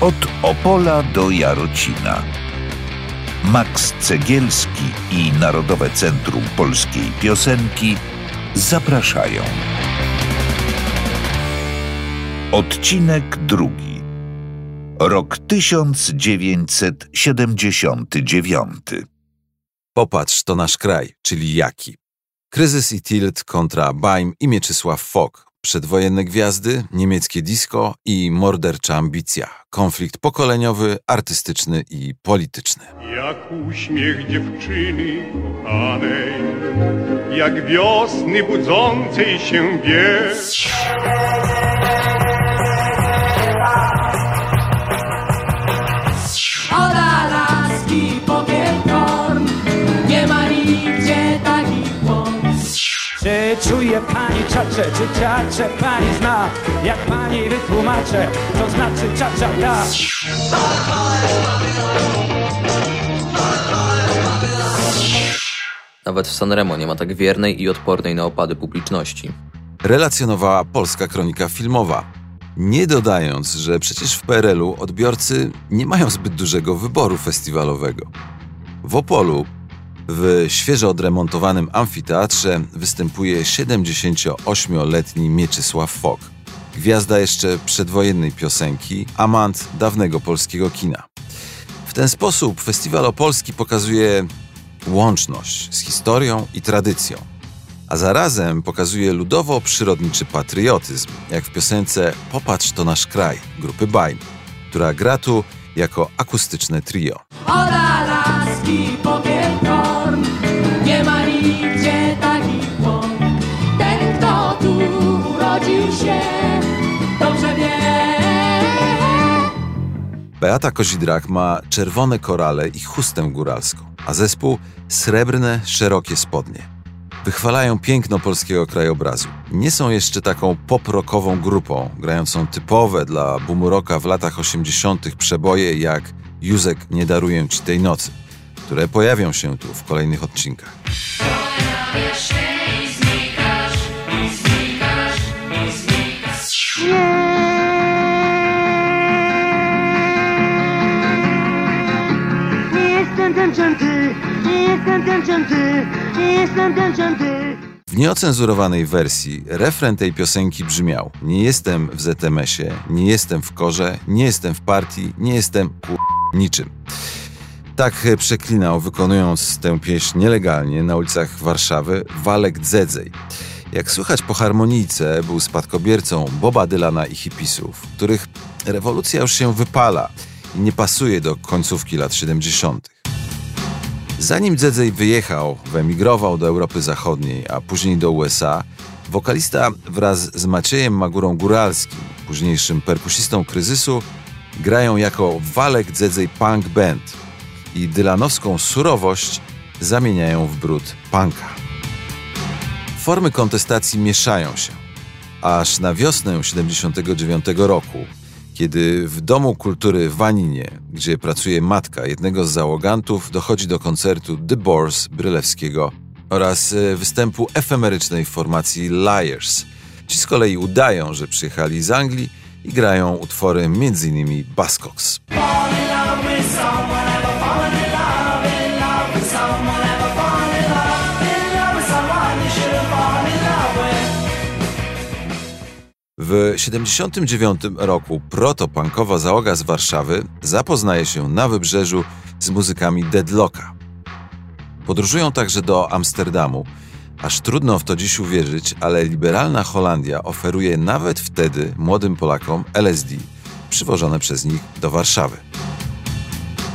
Od Opola do Jarocina. Max Cegielski i Narodowe Centrum Polskiej Piosenki zapraszają. Odcinek drugi. Rok 1979. Popatrz, to nasz kraj, czyli jaki. Kryzys i Tilt kontra Baim i Mieczysław Fok. Przedwojenne gwiazdy, niemieckie disco i mordercza ambicja. Konflikt pokoleniowy, artystyczny i polityczny. Jak uśmiech dziewczyny kochanej, jak wiosny budzącej się wieś. Pani czacze, czy ciacze pani zna? Jak pani wytłumaczę, to znaczy czacza da. Nawet w Sanremo nie ma tak wiernej i odpornej na opady publiczności. Relacjonowała polska kronika filmowa. Nie dodając, że przecież w PRL-u odbiorcy nie mają zbyt dużego wyboru festiwalowego. W Opolu, w świeżo odremontowanym amfiteatrze, występuje 78-letni Mieczysław Fok. Gwiazda jeszcze przedwojennej piosenki, amant dawnego polskiego kina. W ten sposób Festiwal Opolski pokazuje łączność z historią i tradycją, a zarazem pokazuje ludowo-przyrodniczy patriotyzm, jak w piosence Popatrz to nasz kraj grupy Baim, która gra tu jako akustyczne trio. Beata Kozidrak ma czerwone korale i chustę góralską, a zespół srebrne, szerokie spodnie. Wychwalają piękno polskiego krajobrazu. Nie są jeszcze taką pop-rockową grupą, grającą typowe dla boomuroka w latach 80. przeboje jak Józek nie daruję ci tej nocy, które pojawią się tu w kolejnych odcinkach. W nieocenzurowanej wersji refren tej piosenki brzmiał Nie jestem w ZMS-ie, nie jestem w korze, nie jestem w partii, nie jestem ku... niczym. Tak przeklinał, wykonując tę pieśń nielegalnie na ulicach Warszawy, Walek Dzedzej. Jak słychać po harmonijce, był spadkobiercą Boba Dylana i hipisów, których rewolucja już się wypala i nie pasuje do końcówki lat 70. Zanim Dzedzej wyjechał, wyemigrował do Europy Zachodniej, a później do USA, wokalista wraz z Maciejem Magurą Góralskim, późniejszym perkusistą kryzysu, grają jako Walek Dzedzej Punk Band i dylanowską surowość zamieniają w brud punka. Formy kontestacji mieszają się, aż na wiosnę 79 roku, kiedy w Domu Kultury w Waninie, gdzie pracuje matka jednego z załogantów, dochodzi do koncertu The Boars Brylewskiego oraz e, występu efemerycznej formacji Liars. Ci z kolei udają, że przyjechali z Anglii i grają utwory m.in. Buzzcocks. W 79 roku protopunkowa załoga z Warszawy zapoznaje się na wybrzeżu z muzykami Deadlocka. Podróżują także do Amsterdamu, aż trudno w to dziś uwierzyć, ale liberalna Holandia oferuje nawet wtedy młodym Polakom LSD, przywożone przez nich do Warszawy.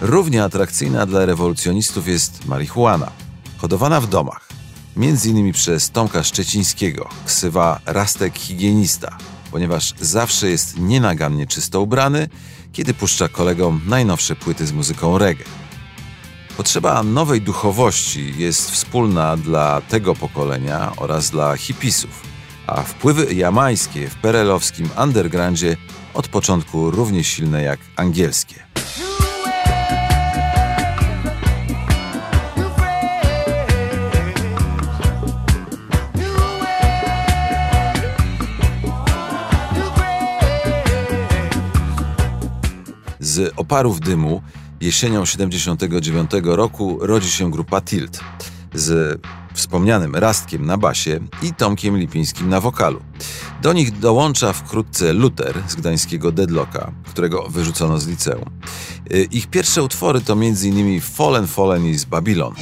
Równie atrakcyjna dla rewolucjonistów jest marihuana, hodowana w domach, między innymi przez Tomka Szczecińskiego, ksywa Rastek Higienista, ponieważ zawsze jest nienagannie czysto ubrany, kiedy puszcza kolegom najnowsze płyty z muzyką reggae. Potrzeba nowej duchowości jest wspólna dla tego pokolenia oraz dla hipisów, a wpływy jamańskie w perelowskim undergroundzie od początku równie silne jak angielskie. Z oparów dymu jesienią 79 roku rodzi się grupa Tilt z wspomnianym Rastkiem na basie i Tomkiem Lipińskim na wokalu. Do nich dołącza wkrótce Luther z gdańskiego Deadlocka, którego wyrzucono z liceum. Y, Ich pierwsze utwory to m.in. Fallen Fallen i z Babylon.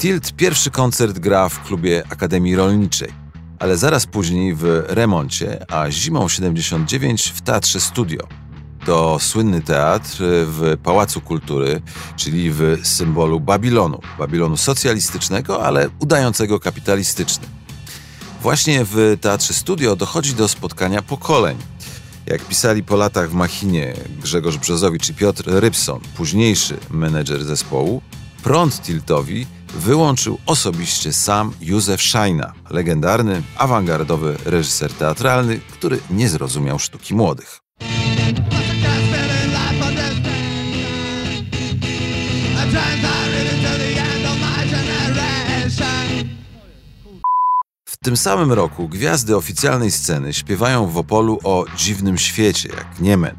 Tilt pierwszy koncert gra w klubie Akademii Rolniczej, ale zaraz później w remoncie, a zimą 79 w Teatrze Studio. To słynny teatr w Pałacu Kultury, czyli w symbolu Babilonu. Babilonu socjalistycznego, ale udającego kapitalistyczny. Właśnie w Teatrze Studio dochodzi do spotkania pokoleń. Jak pisali po latach w Machinie Grzegorz Brzozowicz i Piotr Rybson, późniejszy menedżer zespołu, prąd Tiltowi wyłączył osobiście sam Józef Szajna, legendarny, awangardowy reżyser teatralny, który nie zrozumiał sztuki młodych. W tym samym roku gwiazdy oficjalnej sceny śpiewają w Opolu o dziwnym świecie, jak Niemen.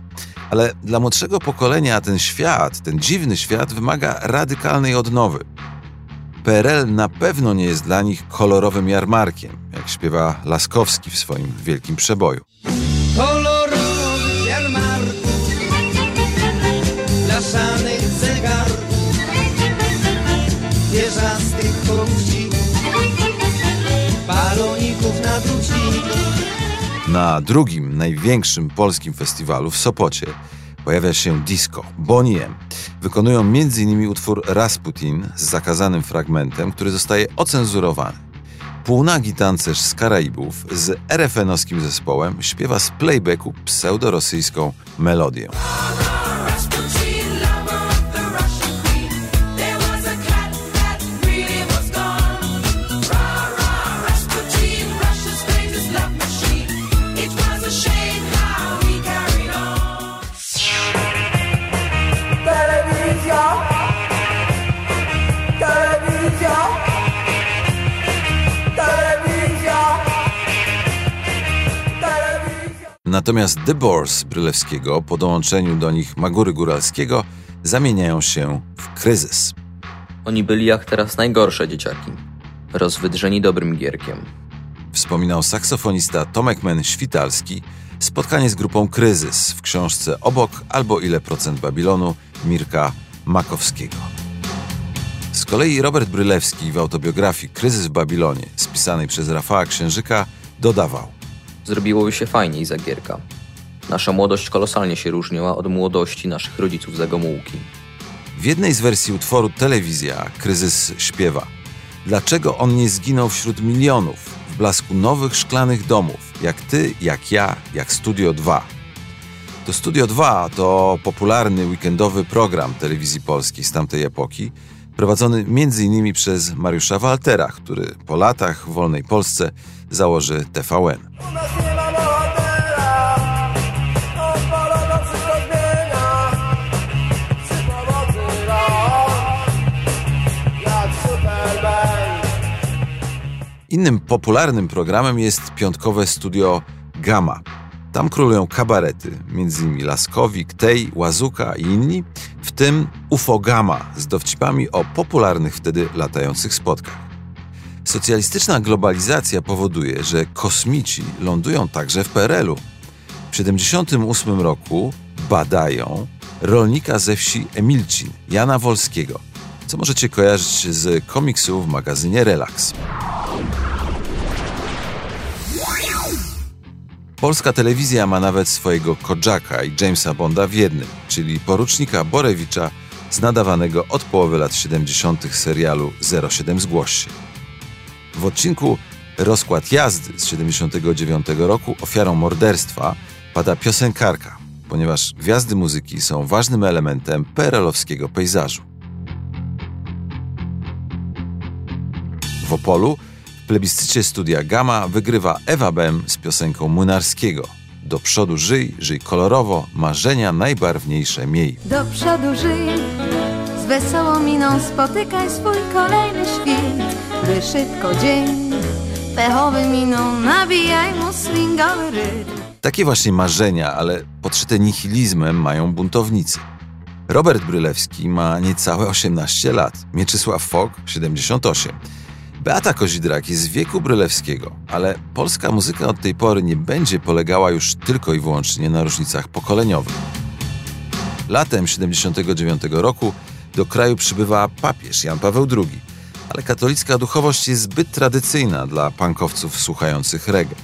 Ale dla młodszego pokolenia ten świat, ten dziwny świat wymaga radykalnej odnowy. PRL na pewno nie jest dla nich kolorowym jarmarkiem, jak śpiewa Laskowski w swoim wielkim przeboju. blaszanych zegarków, wieżastych korupcji, baloników na druci. Na drugim, największym polskim festiwalu w Sopocie pojawia się disco Bonnie M. Wykonują m.in. utwór Rasputin z zakazanym fragmentem, który zostaje ocenzurowany. Półnagi tancerz z Karaibów z RFN-owskim zespołem śpiewa z playbacku pseudorosyjską melodię. Natomiast The Boars Brylewskiego po dołączeniu do nich Magury Góralskiego zamieniają się w kryzys. Oni byli jak teraz najgorsze dzieciaki. Rozwydrzeni dobrym gierkiem. Wspominał saksofonista Tomek Men-Świtalski spotkanie z grupą Kryzys w książce Obok albo Ile procent Babilonu Mirka Makowskiego. Z kolei Robert Brylewski w autobiografii Kryzys w Babilonie, spisanej przez Rafała Księżyka, dodawał Zrobiło się fajniej za gierka. Nasza młodość kolosalnie się różniła od młodości naszych rodziców za Gomułki. W jednej z wersji utworu Telewizja Kryzys śpiewa Dlaczego on nie zginął wśród milionów w blasku nowych szklanych domów, jak ty, jak ja, jak Studio 2? To Studio 2 to popularny weekendowy program telewizji polskiej z tamtej epoki, prowadzony m.in. przez Mariusza Waltera, który po latach w wolnej Polsce założy TVN. Innym popularnym programem jest piątkowe studio Gama. Tam królują kabarety, m.in. Laskowik, Tej, Łazuka i inni, w tym UFO Gama z dowcipami o popularnych wtedy latających spotkach. Socjalistyczna globalizacja powoduje, że kosmici lądują także w PRL-u. W 1978 roku badają rolnika ze wsi Emilcin, Jana Wolskiego, co możecie kojarzyć z komiksu w magazynie Relax. Polska telewizja ma nawet swojego Kodżaka i Jamesa Bonda w jednym, czyli porucznika Borewicza z nadawanego od połowy lat 70. serialu 07 Zgłoś się. W odcinku Rozkład jazdy z 79 roku ofiarą morderstwa pada piosenkarka, ponieważ gwiazdy muzyki są ważnym elementem perelowskiego pejzażu. W Opolu plebiscycie studia Gama wygrywa Ewa Bem z piosenką Młynarskiego. Do przodu żyj, żyj kolorowo, marzenia najbarwniejsze miej. Do przodu żyj, z wesołą miną spotykaj swój kolejny świt, gdy szybko dzień pechowy miną nabijaj mu swingowy rytm. Takie właśnie marzenia, ale podszyte nihilizmem mają buntownicy. Robert Brylewski ma niecałe 18 lat, Mieczysław Fok 78. Beata Kozidrak jest z wieku Brylewskiego, ale polska muzyka od tej pory nie będzie polegała już tylko i wyłącznie na różnicach pokoleniowych. Latem 79 roku do kraju przybywa papież Jan Paweł II, ale katolicka duchowość jest zbyt tradycyjna dla pankowców słuchających reggae.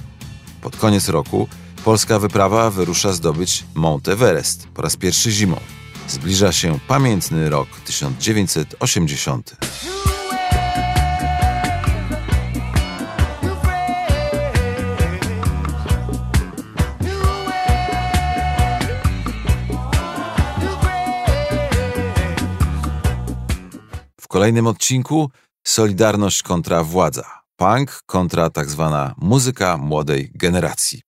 Pod koniec roku polska wyprawa wyrusza zdobyć Mount Everest po raz pierwszy zimą. Zbliża się pamiętny rok 1980. kolejnym odcinku Solidarność kontra władza. Punk kontra tak zwana muzyka młodej generacji.